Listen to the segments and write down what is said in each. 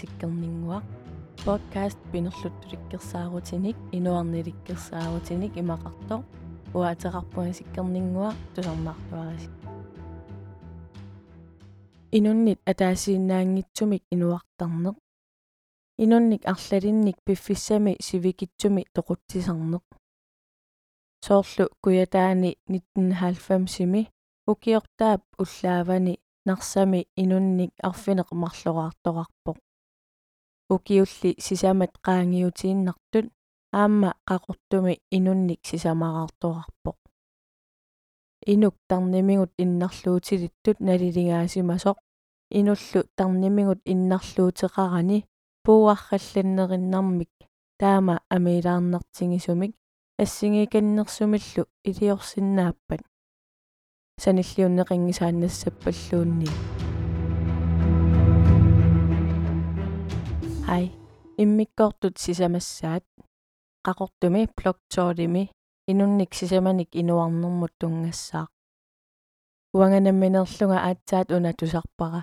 паисиккернингуа podcast пинерлуттуликкерсаарутиник инуарниликкерсаарутиник имақартоо уаатеқарпуасиккернингуа тусарнаартуараси инуннит атаасииннаангитсумик инуартарнеқ инунник арлалинник пиффиссами сивикитсуми тоқутсисарнеқ соорлу куятаани 1990-сими укиортаап уллаавани нарсами инунник арфинеқ марлораартоқарпоқ укиулли сисамат qaangiutiinnartut аама qaqortumi инунник сисамараартоқарпоқ инук тарнимигут иннарлуутилиттут налилингаасимасоқ инуллу тарнимигут иннарлуутеқарани пууарралланнериннармик таама амилаарнартигисумик ассигиканнерсумиллу илиорсиннааппат. Саниллиуннеқингисааннассаппаллуунни хай иммиккортут сисамассаат qaqortumi blogtoolimi инунник сисаманик инуарнэрмут тунгассаа уанганамминерлунга аатсаат уна тусарпара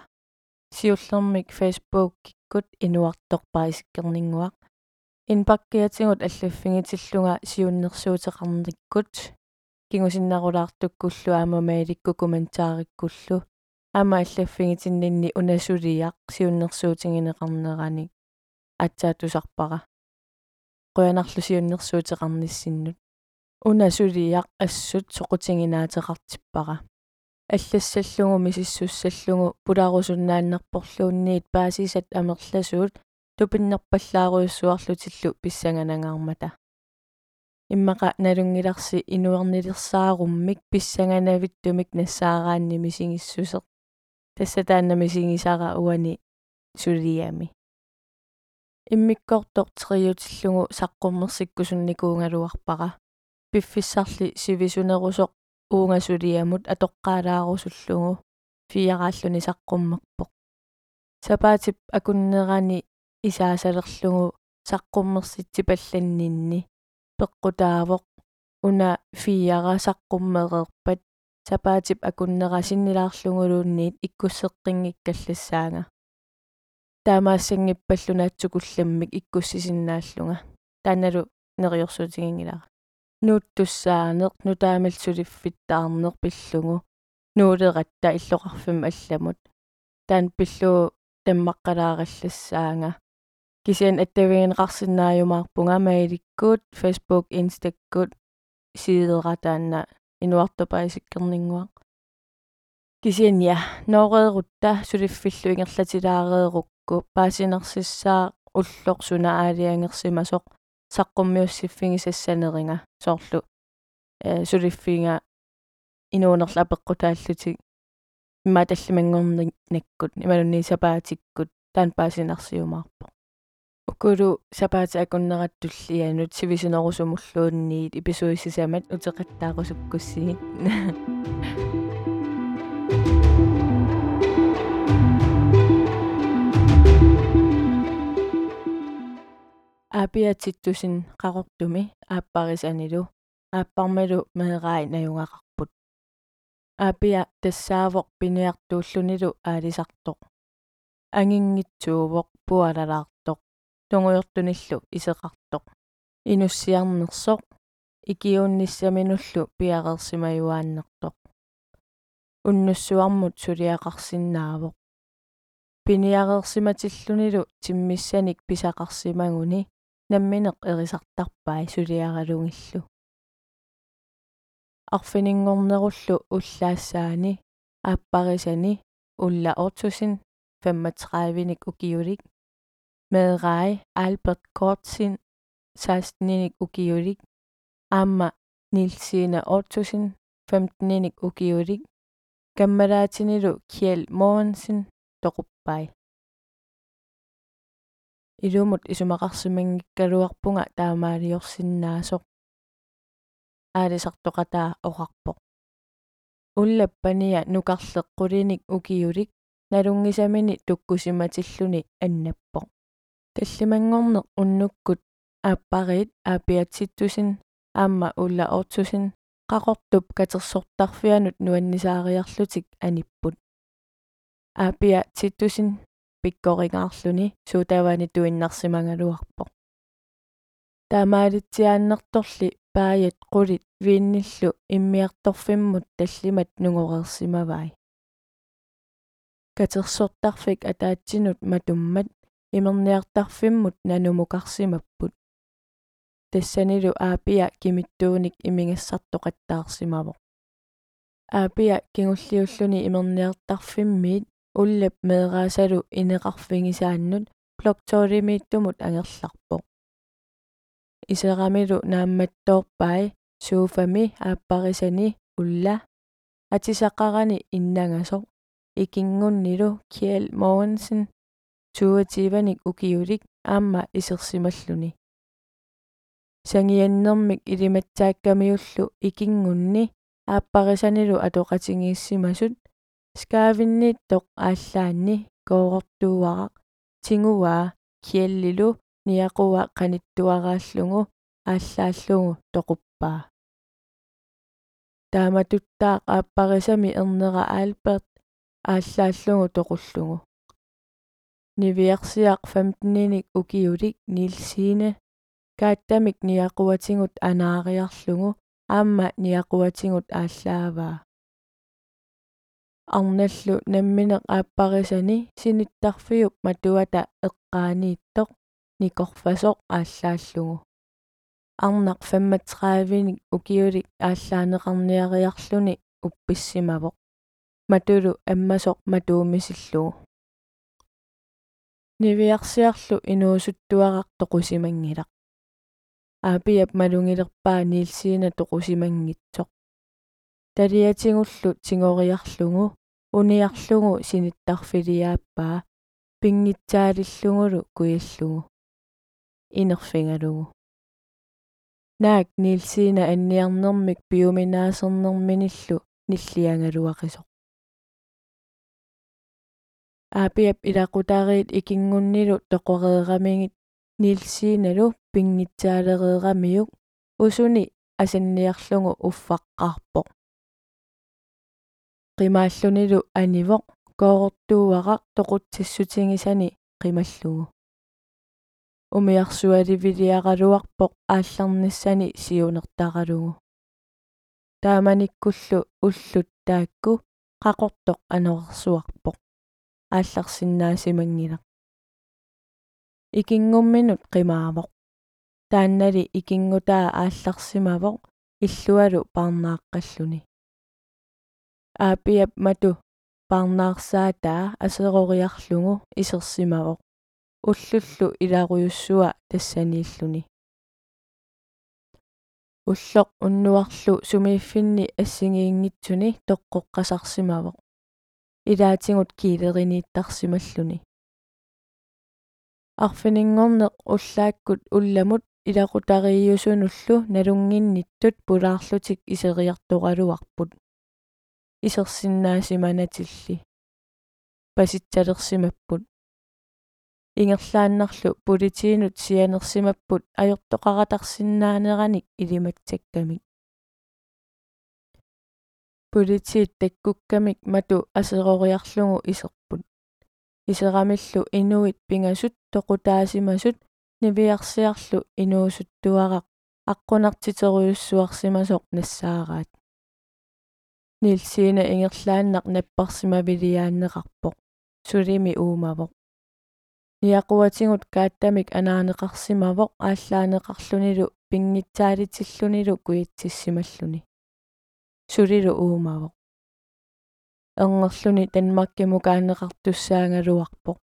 сиуллермик facebook киккут инуартторпаисиккернингуақ инпаккиатигут аллаффигитиллунга сиуннерсуутеқарниккут кингусиннарулаартуккуллу аама маиликку комментаариккуллу аама аллаффигитиннинни унасулиақ сиуннерсуутингинеқарнерани атсаатусарпара quyanarlu siunnersuuteqarnissinнут унасулиақ ассут соқутингинаатеқартиппара аллассаллугу мисиссуссаллугу пуларусуннааннерпорлуунниит паасисат амерласуут тупиннерпаллааруйуссуарлутиллу писсанганангаармата иммаqa налунгиларси инуернилерсааруммик писсанганавиттумик нассаараанни мисигиссусеq тассатаанна мисигисара уани сулиами иммиккортор териутиллугу саққуммерсиккусунникуунгалуарпара пиффиссарли сивисунерусоқ уungасулиамут атоққаалаарусуллугу фиарааллуни саққуммерпоқ сапаатип акуннерани исаасалерлугу саққуммерситсипалланнинни пеққутаавоқ уна фиара саққуммереерпат сапаатип акуннера синнилаарлугулуунниит иккуссеққингиккаллассаага таамаассангиппаллунаатсукулламмик иккуссисиннааллунга тааналу нериорсуутигингилара нууттуссаанеқ нутаамалсулиффиттаарнеқ пиллугу нуулератта иллоқарфим алламут таан пиллуу таммаққалаараллассаанга кисиан аттавигинеқарсинааюмаарпунга маиликкуут facebook instaggut сидератаанна инуартопаисиккернингуақ кисиан я ноореерутта сулиффиллу ингерлатилаареерук ку паасинерсиссаа уллорсуна аалиангерсимасоқ саққуммиуссиффигисассанеринга соорлу э сулиффинга инуунерла апеққутааллутик имма таллимангорник наккут ималунни сапаатиккут таан паасинерсиумаарпо укулу сапаати акуннераттуллианут сивисинерусумуллуунниит иписуиссисамат утеқаттаарусуккуссигит аапиатиттусин qaqortumi ааппарисанилу ааппармалу меэраи наюнгақарпут аапиа тассаавоқ пиниартууллунилу аалисартоқ ангингитсуувоқ пуалалаартоқ тунгуйортуниллу исеқартоқ инуссиарнерсоқ икиуунниссаминуллу пиареерсимаюааннертоқ уннуссуармут сулиақарсинаавоқ пиниареерсиматиллунилу тиммиссаник писақарсимагуни намминеқ эрисартарпай сулиаралунгиллу. Арфинингорнеруллу уллаассаани ааппарисани улла ортусин 35ник укиулик медрай альберт кортсин 16ник укиулик аама нилсина ортусин 15ник укиулик каммалаатинилу киел моонсин тоқуппай илумут исумақарсимангиккалуарпунга таамаалиорсинаасоқ аалисартоқатаа оқарпоқ уллаппания нукарлеққулиник укиулик налунгисамини туккусиматиллуни аннаппоқ таллимангорнеқ уннуккут ааппариит аапиатситтусин аама улла ортусин qaqortup katersortarfianut nuannисаариарлутик аниппут. Аапиа титтусин pikkoringaarluni suutavani tuinnarsimangaluarpoq таамаалитсиааннэрторли паayat qulit viinnillu иммиарторфиммут таллимат нунгорерсимавай катерсортарфик атаатсинут матуммат имерниартарфиммут нанумукарсимаппут. Тассанилу аапиа кимиттууник имингассартоқаттаарсимаво аапиа кингуллиуллуни имерниартарфиммиит уллап меэраасалу инеқарфигисааннут блоктоолимииттумут ангерларпоқ исерамилу наамматтоорпай сууфами ааппарисани улла атисақарани иннангасоқ икингуннилу киэл моонсен туативаник укиулик аама исерсималлуни сангианнэрмик илиматсааккамиуллу икингунни ааппарисанилу атоқатингииссимасут скаавиннииттоқ ааллаанни коорортууарaq тингуаа киаллилу ниақуа қаниттуарааллугу ааллааллугу тоқуппаа тааматуттаақ ааппарисами ернера аалберт ааллааллугу тоқуллугу нивиарсиақ 15ник укиулик нилсине. Кааттамик ниақуатингут анаариарлугу аама ниақуатингут ааллааваа арналлу намминеқ ааппарисани синиттарфиуп матуата эққаанииттоқ никорфасоқ ааллааллугу. Арнақ 35ник укиулик ааллаанеқарниариарлуни упписсимавоқ. Матулу аммасоқ матуумисиллугу. Нивиарсиарлу инуусуттуарaq тоқусимангилақ аапиап малунгилерпаа нилсиина тоқусимангитсоқ талиатингуллу тигориарлугу униарлугу синиттарфилиааппаа пингитсаалиллугулу куяллугу инерфингалугу наак нилсиина анниарнэрмик пиуминаасернэрминиллу ниллиангалуақисоқ аапиап илақутаариит икингуннилу тоқореерамигит нилсииналу пингитсаалереерамиук усуни асанниарлугу уффаққарпоқ qimааллунилу анивоқ коорортууарaq тоқутсиссутингисани qimаллугу умиарсуаливилиаралуарпоқ аалларниссани сиунертаралугу тааманиккуллу уллут таакку qaqortoq анорерсуарпоқ аалларсинаасимангила икингумминут qimаавоқ тааннали икингутаа аалларсимавоқ иллуалу парнааққаллуни аапиап мату парнаарсаатаа асерориарлугу исерсимавоқ уллуллу иларуйуссуа тассанииллуни. Уллоқ уннуарлу сумииффинни ассигиингитсуни тоққоққасарсимавоқ илаатингут килеринииттарсималлуни арфинингорнеқ уллааккут улламут илақутарииусунуллу налунгинниттут пулаарлутик исериартоқалуарпут исерсиннаасиманатилли паситсалерсимаппут. Ингерлааннарлу политиинут сианерсимаппут. Ajortoqaratарсиннаанераник илиматсаккамик. Политиит таккуккамик мату асерориарлугу исерпут. Исерамиллу инуит пингасут тоқутаасимасут нивиарсиарлу инуусуттуарaq аққунартитеруйуссуарсимасоқ нассаараат нилсиина ингерлааннақ наппарсимавилиааннеқарпоқ сулими уумавоқ. Ниақуатингут кааттамик анаанеқарсимавоқ ааллаанеқарлунилу пингитсаалитиллунилу куитсиссималлуни сулилу уумавоқ. Эрнерлүни танмаккимукаанеқартуссаангалуарпоқ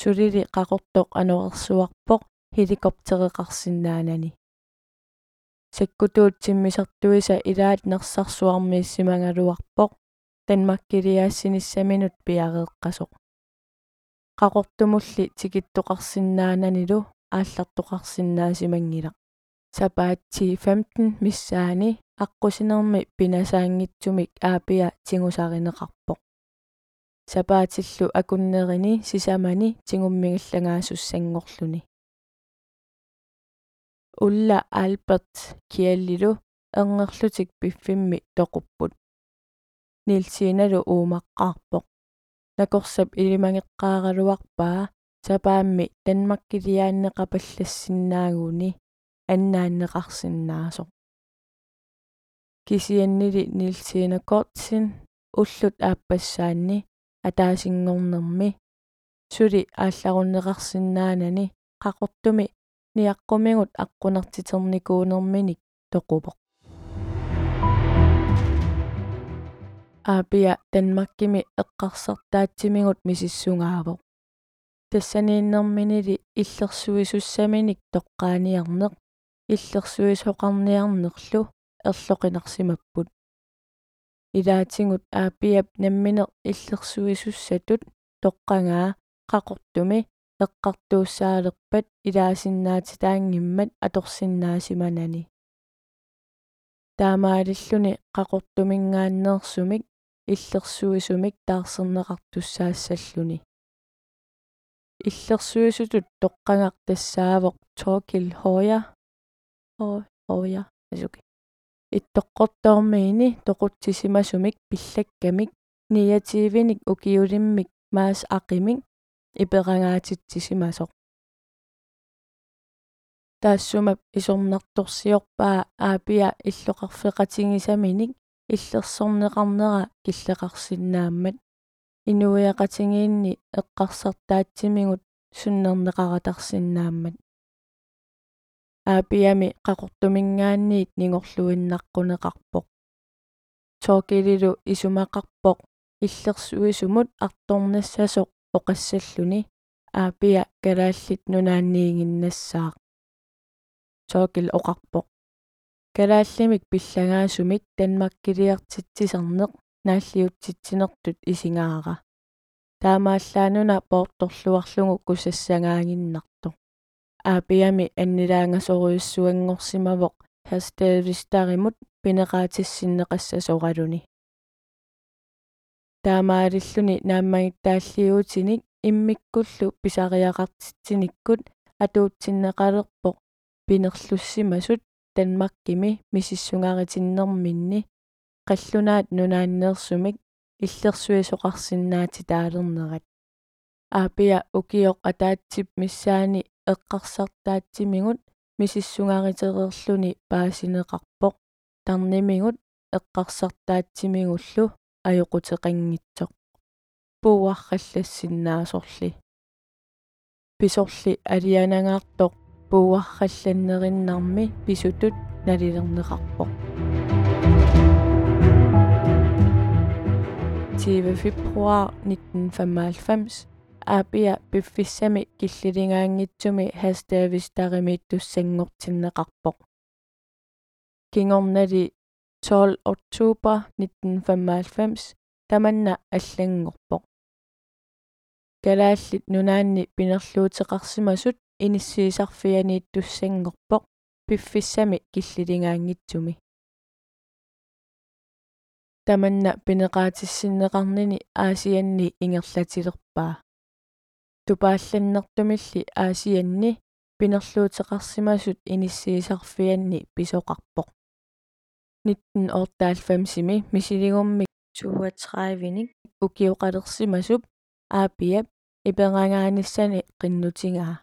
сулили қақортоқ анорерсуарпоқ хеликоптереқарсинаанани саккутуут тиммисартуиса илаат нерсарсуармииссимангалуарпоқ танмаккилиаассиниссаминут пиареэққасоқ qaqortumulli tikittoqarsinnaananilu ааллартоқарсинаасимангила сапаатси 15 миссаани аққусинерми пинасаангитсумик аапиа тигусаринеқарпоқ сапаатиллу акуннерини сисамани тигуммигаллагаасуссангорлуни улла альберт киаллилу эрнерлутик пиффимми тоқуппут нилсииналу уумаққарпоқ накорсап илимангеққаагалуарпаа сапаамми танмаккилиааннеқапаллассиннаагууни аннааннеқарсиннаасоқ. Кисианнили нилсиина кортсин уллут ааппассаанни атаасингорнерми сули аалларуннеқарсинаанани қақортуми ниаққумигут аққунартитерникуунерминик тоқупоқ аапиа танмаккими эққарсартаатсимигут мисиссунгаавоқ тассанииннэрминили иллерсуисуссаминик тоққааниарнеқ иллерсуисоқарниарнерлу ерлоқинарсимаппут илаатингут аапиап намминеқ иллерсуисуссатут тоққангаа қақортуми эққартууссаалерпат илаасиннаатитаангиммат аторсиннаасиманани таамаалиллуни қақортумингааннеерсумик иллерсуисумик таарсернеқартуссаассаллуни иллерсуисутут тоққангартассаавоқ тоокил хоя хоя асуки иттоққортоормиини тоқутсисимасумик пиллаккамик ниативиник укиулиммик маас ақимик иперангаатитсисимасоқ таассумап исорнарторсиорпаа аапиа иллоқарфеқатингисаминик иллерсорнеқарнера киллеқарсинааммат инуиақатингиинни эққарсартаатсимигут суннернеқаратарсинааммат аапиами қақортумингаанниит нингорлуиннаққунеқарпоқ тоокилилу исумақарпоқ. Иллерсуисумут арторнассасоқ оқассаллуни аапиа калааллит нунаанниигиннассаақ тоокил оқарпоқ калааллимик пиллагаасумик танмаккилиартитсисарнеқ нааллиутситсинертут исингаара таамааллаануна поорторлуарлугу кусассагаангиннарто аапиами аннилаангасоруйуссуангорсимавоқ хастаавистаримут пинеқаатиссиннеқассасоралуни таамаалиллуни нааммагиттааллиуутиник иммиккуллу писариақартитсиниккут атуутсиннеқалерпоқ пинерлуссимасут танмаккими мисиссунгаритиннэрминни қаллунаат нунааннеерсумик иллерсуисоқарсинаати таалернерат аапиа укиоқ атаатсип миссаани эққарсартаатсимигут мисиссунгаритерерлүни паасинеқарпоқ тарнимигут эққарсартаатсимигуллу ajоқутеқангитсоқ пууарраллассиннаасорли писорли алианагаартоқ пууарралланнериннарми писутут налилернеқарпоқ 20 februar 1995 аапиа пиффиссами киллилингаангитсуми хастаавистаримииттуссангортиннеқарпоқ кингорнали 12 oktober 1995 таманна аллангорпоқ калааллит нунаанни пинерлуутеқарсимасут иниссиисарфианииттуссангорпоқ пиффиссами киллилингаангитсуми таманна пинеқаатиссиннеқарнини аасианни ингерлатилерпаа. Тупаалланнэртумилли аасианни пинерлуутеқарсимасут иниссиисарфианни писоқарпоқ 1998-ими мисилигуммик 32-ник укиоқалерсимасуп аапиап иперангаанissani qinnutingaa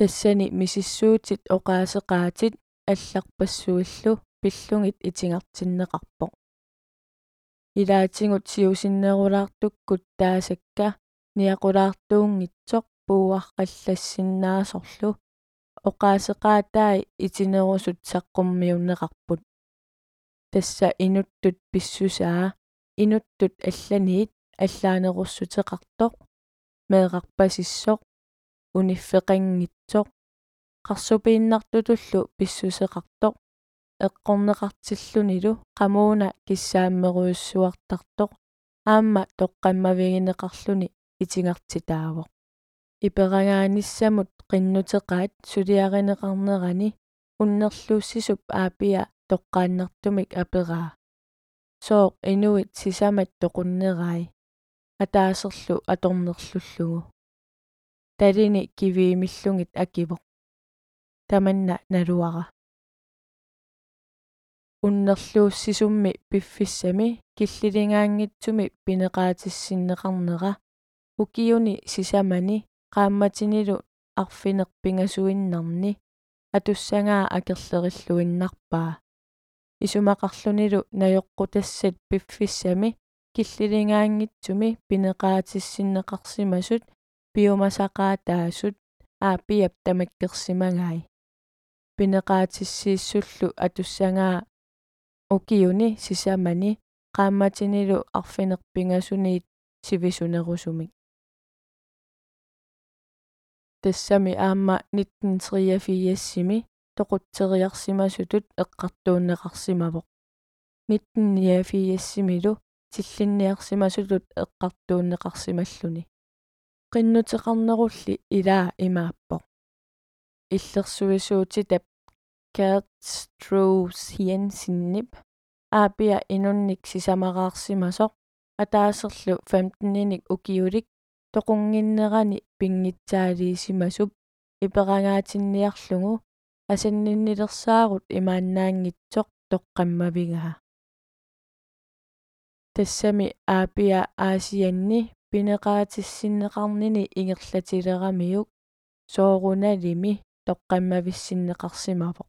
тассани мисиссуутит оқаасеқаатит алларпассуиллу пиллугит итингартиннеқарпоқ илаатингут сиусиннерулаартуккут таасакка ниақулаартуунгитсоқ пууарқаллассиннаасорлу оқаасеқаатаи итинерусут саққуммиуннеқарпут тасса инуттут писсусаа. Инуттут алланиит аллаанеруссутеқартоқ меэқарпасиссоқ униффеқангитсоқ қарсупииннартутуллу писсусеқартоқ эққорнеқартиллунилу қамууна киссааммеруйуссуартартоқ аама тоққаммавигинеқарлуни итингартитаавоқ иперагааниссамут qinnuteqaat suliarinеqarnerani уннерлууссисуп аапиа тоққааннартумик апераа соо инуит сисамат тоқуннерай атаасерлу аторнерлуллугу талини кивиимиллугит акивоқ таманна налуара уннерлууссисумми пиффиссами киллилингаангитсуми пинеqaатиссиннеqarnera укиуни сисамани qaammatinилу арфинерпингасуиннарни атуссангаа акерлериллуиннарпаа. Исумақарлунилу наёққутассат пиффиссами киллилингаангитсуми пинеqaатиссиннеқарсимасут пиумасақаатаасут аапиап тамаккерсимагаи пинеqaатиссииссуллу атуссангаа укиуни сисамани qaammatinилу арфинерпингасуниит сивисунерусумик тассами аама 1983-сими тоқутсериарсимасутут эққартууннеқарсимавоқ 1994-симилу тиллинниарсимасутут эққартууннеқарсималлуни qinnuteqarnerulli ilaa imaappoq иллерсуисуутитап Kaatstrosiensinnip аапиа инунник сисамараарсимасоқ атаасерлу 15-ник укиулик тоқунгиннерани пингитсаалиисимасуп иперангаатинниарлугу асанниннилерсаарут имааннаангитсоқ тоққаммавигаа тассами аапиа аасианни пинеqaатиссиннеqarnini ингерлатилерамиук сооруналими тоққаммависсиннеқарсимавоқ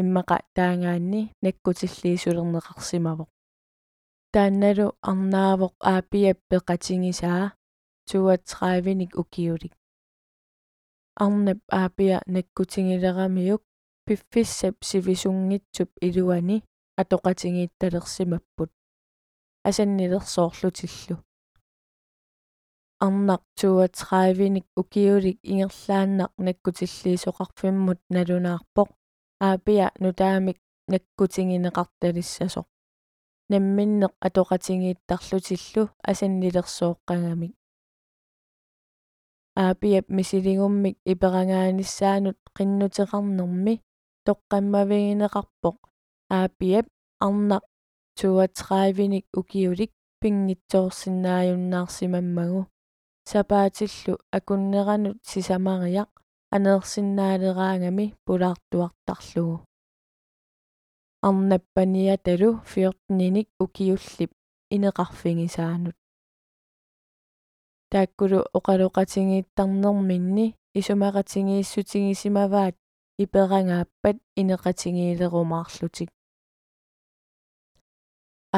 иммақа таангаанни наккутиллиисулернеқарсимавоқ. Таанналу арнаавоқ аапиап пеқатингисаа 32ник укиулик арнап аапиа наккутингилерамиук пиффиссап сивисунгитсуп илуани атоқатингиитталерсимаппут асаннилерсоорлутиллу арнақ 32ник укиулик ингерлааннақ наккутиллиисоқарфиммут налунаарпоқ аапиа нутаамик наккутингинеқарталиссасоқ намминнеқ атоқатингииттарлутиллу асаннилерсооққангамик аапиап мисилигуммик иперангааниссаанут qinnuteqarnermi тоққаммавигинеқарпоқ аапиап арнақ 32ник укиулик пингитсоорсинааюннаарсимаммагу сапаатиллу акуннеранут сисамариақ анеерсиннаалераангами пулаартуартарлугу. Арнаппаниаталу 14ник укиуллип инеқарфигисаанут тааккулу оқалоқатингииттарнерминни исумақатингииссутингисимаваат иперангааппат инеқатингиилерумаарлутик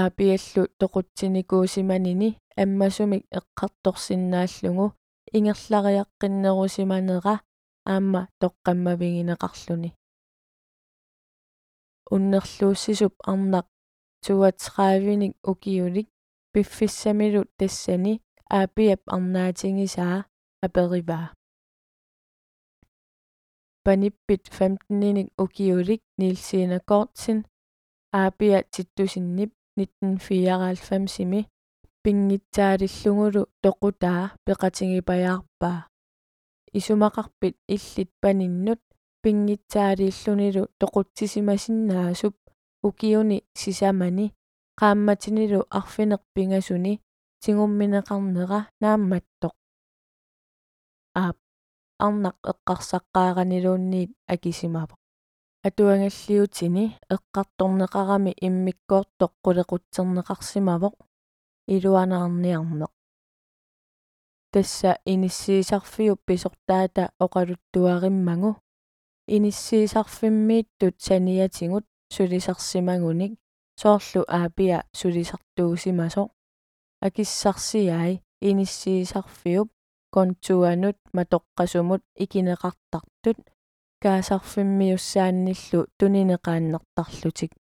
аапиаллу тоқутсиникуусиманини аммасумик эққарторсиннааллугу ингерлариаққиннерусиманера аама тоққаммавигинеқарлуни уннерлууссисуп арнақ 32ник укиулик пиффиссамилут тассани аапиап арнаатингисаа апериваа паниппит 15ник укиулик нилсиина кортсин аапиа титтусиннип 1994-сими пингитсаалиллугулу тоқутаа пеқатингипаяарпаа исумақарпит иллит паниннут пингитсаалииллунилу тоқутсисимасиннаасуп укиуни сисамани qaammatinilу арфинерпингасуни тигумминеқарнера наамматтоқ. Аап арнақ эққарсаққааранилуунниит акисимава атуангаллиутини эққарторнеқарами иммиккоортоқ қулеқутсернеқарсимавоқ илуанаарниарнеқ тасса иниссиисарфиуп писортаата оқалуттуариммагу иниссиисарфиммииттут саниатингут сулисарсимагуник соорлу аапиа сулисартуусимасоқ акиссарсиаи иниссиисарфиуп контуанут матоққасумут икинеқартартут каасарфиммиуссаанниллу тунинеқааннертарлутик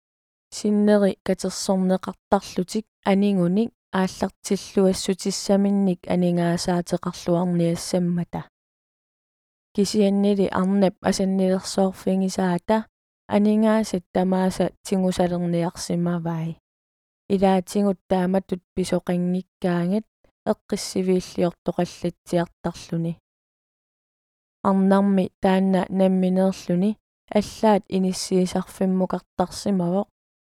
синнери катерсорнеқартарлутик анингуник ааллартиллуассутиссаминник анигаасаатеқарлуарниассаммата кисианнили арнап асаннилерсоорфингисаата анигаасат тамааса тингусалерниарсимавай илаатингут тааматут писоқангиккаангат эққиссивииллиортоқаллатсиартарлуни арнарми таанна намминеерлүни аллаат иниссиисарфиммукартарсимавоқ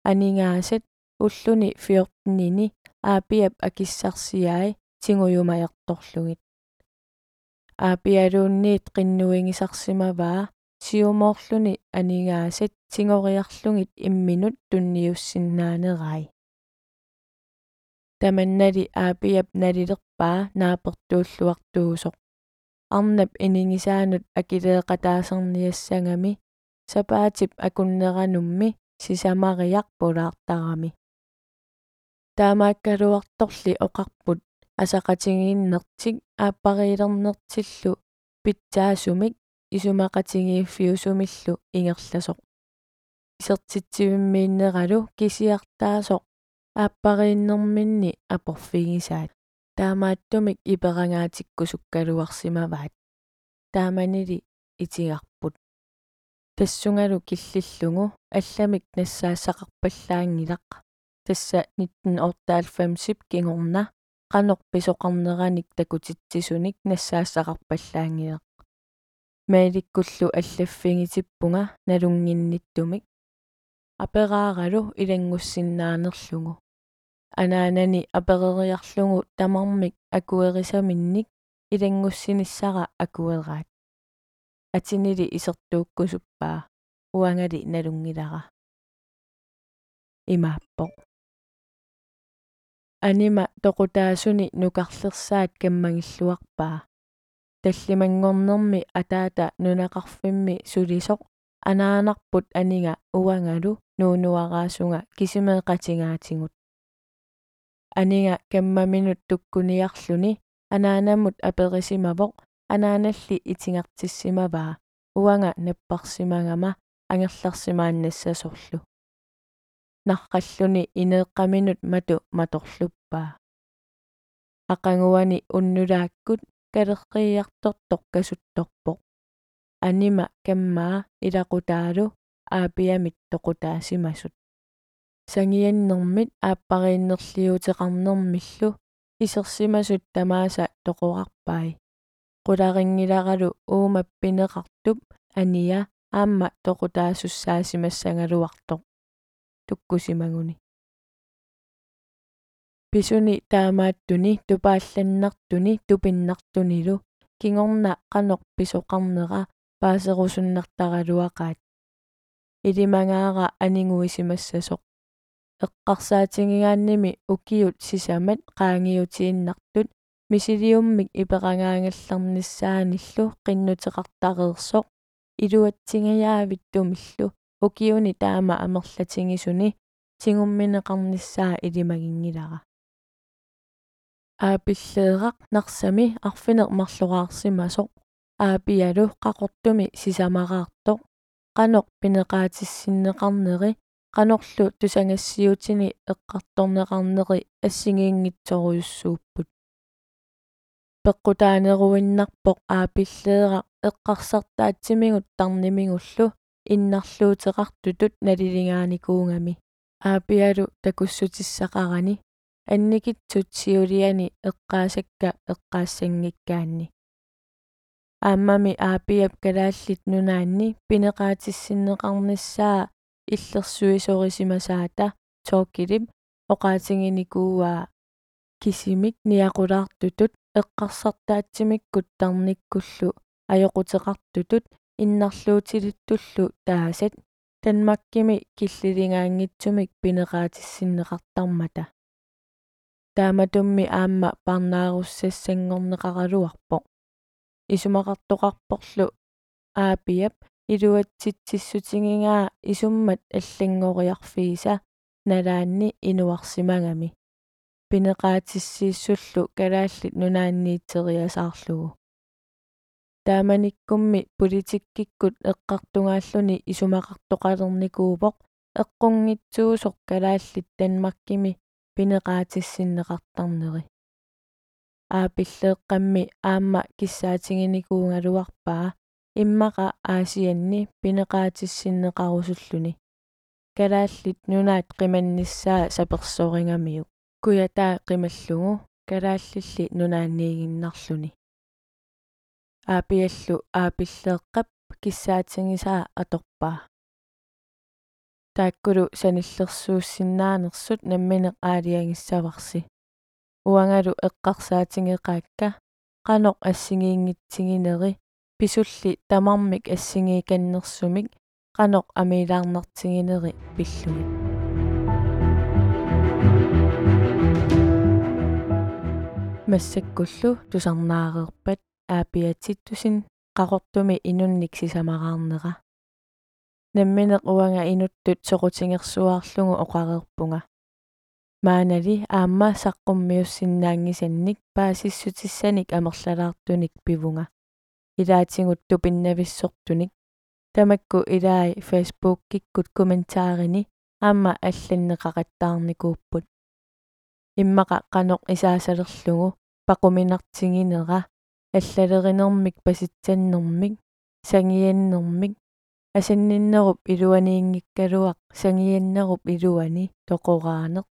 анигаасат уллуни 14-нини аапиап акиссарсиаи тингуйумаярторлугит аапиалуунниит qinnuingisarsimavaa siumorluni aningaasit tingoriarlungit imminut tunniussinnaaneraai aapiap nalilerpaa naapertuulluartuusoq arnap iningisaanut akileeqataaserniassangami sapaatip akunneranummi sisamariaq pulaartarami таамааккалуарторли оқарпут асақатингииннертик ааппарилернертиллу питсаасумик исумақатингииффиусумиллу ингерласоқ. Исертитсивиммииннералу кисиартаасоқ ааппарииннэрминни апорфигисаат. Таамааттумик иперангаатиккусуккалуарсимаваат тааманили итигарпут. Тассунгалу киллиллугу алламик нассаассақарпаллаангилақ тасса 1998 кингорна qanoq pisoqarneranik takutitsiisunik nassaassaqarpallaangileq maalikkullu allaffiнгитиппунга налунгиннитtumik апераагалу илангуссиннаанерлугу анаанани аперериарлугу тамармик акуерисаминник илангуссиниссара акуераат атинили исертууккусуппаа уангали налунгилара. Имааппоq анима тоқутаасуни нукарлерсаат каммагиллуарпаа таллимангорнерми атаата нунақарфимми сулисоқ анаанарпут анига уангалу нуунуараасунга кисимеэқатингаатингут анига каммаминут туккуниарлуни анаанамут аперисимавоқ анааналли итингартиссимаваа уанга наппарсимагама ангерларсимааннассасорлу нарқаллуни инеэққаминут мату маторлуппаа ақангуани уннулааккут калеққиартортоқ касутторпоқ анима каммаа илақутаалу аапиамит тоқутаасимасут сангианнэрмит ааппарииннерлиутеқарнэрмиллу исерсимасут тамааса тоқорарпай qularingilaralu uumappineqartup ania аама тоқутаасуссаасимассангалуартоқ tukkusimaguni писуни таамааттуни тупаалланнартуни тупиннартунилу кингорна qanoq писоqarnera паасерусуннартаралуақаат илимангаара анингуисимассасоq эққарсаатингигаанними укиут сисамат qaangiutiinnartut мисилиуммик иперангаангалларниссааниллу qinnuteqartareersoq илуатсингаяавиттумиллу укиуни таама амерлатингисуни. Тигумминеқарниссаа илимагингилара аапиллеэрақ нарсами арфинеқ марлораарсимасоқ аапиалу қақортуми сисамараартоқ қаноқ пинеқаатиссиннеқарнери qanorlu tusangassiutini eqqartorneqarneri assingиингитсоруйуссууппут пеққутаанеруиннарпоқ аапиллеэрaq эққарсартаатсимигут тарнимигуллу иннарлуутеқартутут налилингааникуунгами аапиалу такуссутиссақарани. Анникитсут сиулиани эққаасакка эққаассангиккаанни. Ааммами аапиап калааллит нунаанни пинеқаатиссиннеқарниссаа иллерсуисорисимасаата тооккилип оқаатингиникууаа кисимик ниақулаартутут эққарсартаатсимиккут тарниккуллу аёқутеқартутут иннарлуутилиттуллу таасат танмаккими киллилингаангитсумик пинеқаатиссиннеқартармата. тааматумми аама парнааруссассангорнеқаралуарпо исумақартоқарпорлу аапиап илуатситсиссутингигаа исуммат аллангориарфииса налаанни инуарсимагами пинеқаатиссииссуллу калааллит нунаанниитсериасаарлугу тааманиккумми политиккиккут эққартунгааллуни исумақартоқалерникуупоқ эққунгитсуусоқ калааллит танмаккими пинеқаатиссиннеқартарнери аапиллеэққамми аама киссаатингиникуунгалуарпаа иммақа аасианни пинеқаатиссиннеқарусуллуни калааллит нунаат қиманниссаа саперсорингамиук куятаа қималлугу калааллилли нунаанниигиннарлуни. Аапиаллу аапиллеэққап киссаатингисаа аторпаа тааккулу саниллерсууссиннаанерсут намминеқ аалиангиссаварси. Уангалу эққарсаатингеқаакка qanoq ассигиингитсигинери pisulli tamarmik assingikаннерсумик qanoq amiilaarnertigineri pillugit массаккуллу тусарнаареерпат аапиатиттусин qaqortumi inunnik sisamaqaarnera намминеқ уанга инуттут соқутингерсуаарлугу оқареерпунга маанали аама саққуммиуссиннаангисанник паасиссутиссаник амерлалаартуник пивунга илаатингут тупиннависсортуник тамакку илаи фейсбук киккут комментаарини аама алланнеқақаттаарникууппут иммақа қаноқ исаасалерлугу пақуминартигинера аллалеринермик паситсаннэрмик сангианнэрмик асанниннеруп илуаниингиккалуақ сангианнеруп илуани тоқораанеқ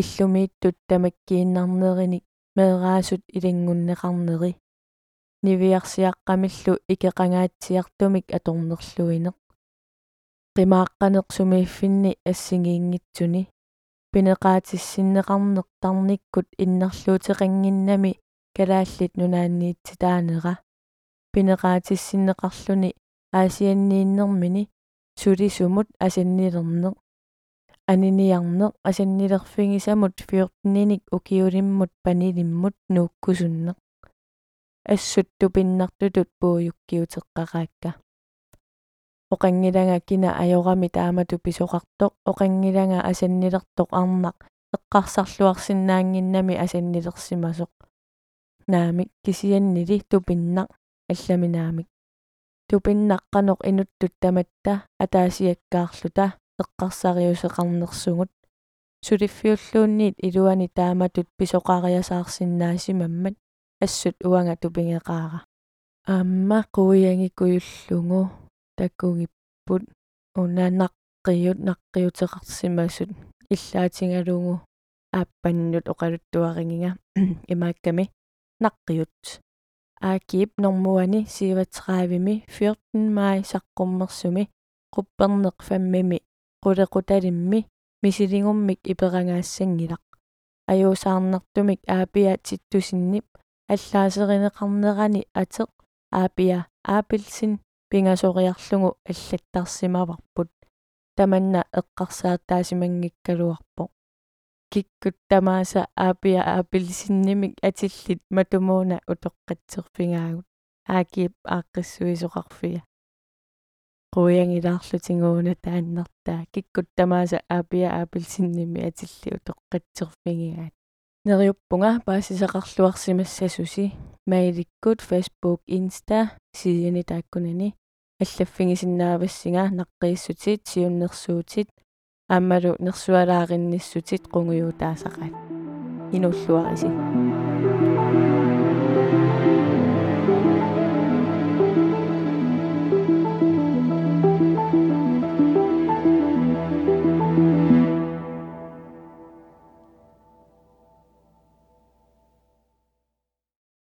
иллумииттут тамаккииннарнериник меэраасут илангуннеқарнери нивиарсиаққамиллу икеқангаатсиартумик аторнерлуинеқ qimaaqqaneq sumiiffinni assingиингитсуни пинеқаатиссиннеқарнертарниккут иннарлуутеқангиннами калааллит нунаанниитситаанера пинеқаатиссиннеқарлүни аасианнииннэрмини сулисумут асаннилернеқ аниниарнеқ асаннилерфигисамут фиортниник укиулиммут панилиммут нууккусуннеқ ассутту пиннартутут пууюккиутеққараакка оқангилага кина ajorami таамату писоқартоқ оқангилага асаннилертоқ арнақ эққарсарлуарсинаангиннами асаннилерсимасоқ наамик кисианнили тупиннақ алламинаамик. Тупиннаққанеқ инуттут таматта атаасиаккаарлута эққарсариусеқарнерсугут сулиффиуллуунниит илуани тааматут писоқариасаарсинаасимаммат ассут уанга тупингеқаара аама қуиангикуйуллугу таккугиппут унанаққиут наққиутеқарсимасут иллаатингалугу ааппаннут оқалуттуаригинга имаакками наққиут. Аакип нормуани 37 14 май саққуммерсуми qupperneq fammimi qulequtalimmi мисилингуммик иперангаассангилақ аюусаарнартумик аапиа титтусиннип аллаасеринеқарнерани атеқ. Аапиа аапилсин пингасориарлугу аллаттарсимаварпут. Таманна эққарсаартаасимангиккалуарпо киккут тамааса аапиа аапилсиннимик атиллит матумууна утоққатсерфингаагут. Аакип ааққиссуисоқарфиа quyangilaarlutiнгууна тааннартаа. Киккут тамааса аапиа аапилсинними атилли утоққатсерфигигаат нериуппунга паасисақарлуарсимассасуси маиликкут facebook insta сиини тааккунани. Аллаффигисиннаавассинга наққииссутит сиуннерсуутит ааммалу нерсуалааринниссутит қунгуютаасақат инуллуариси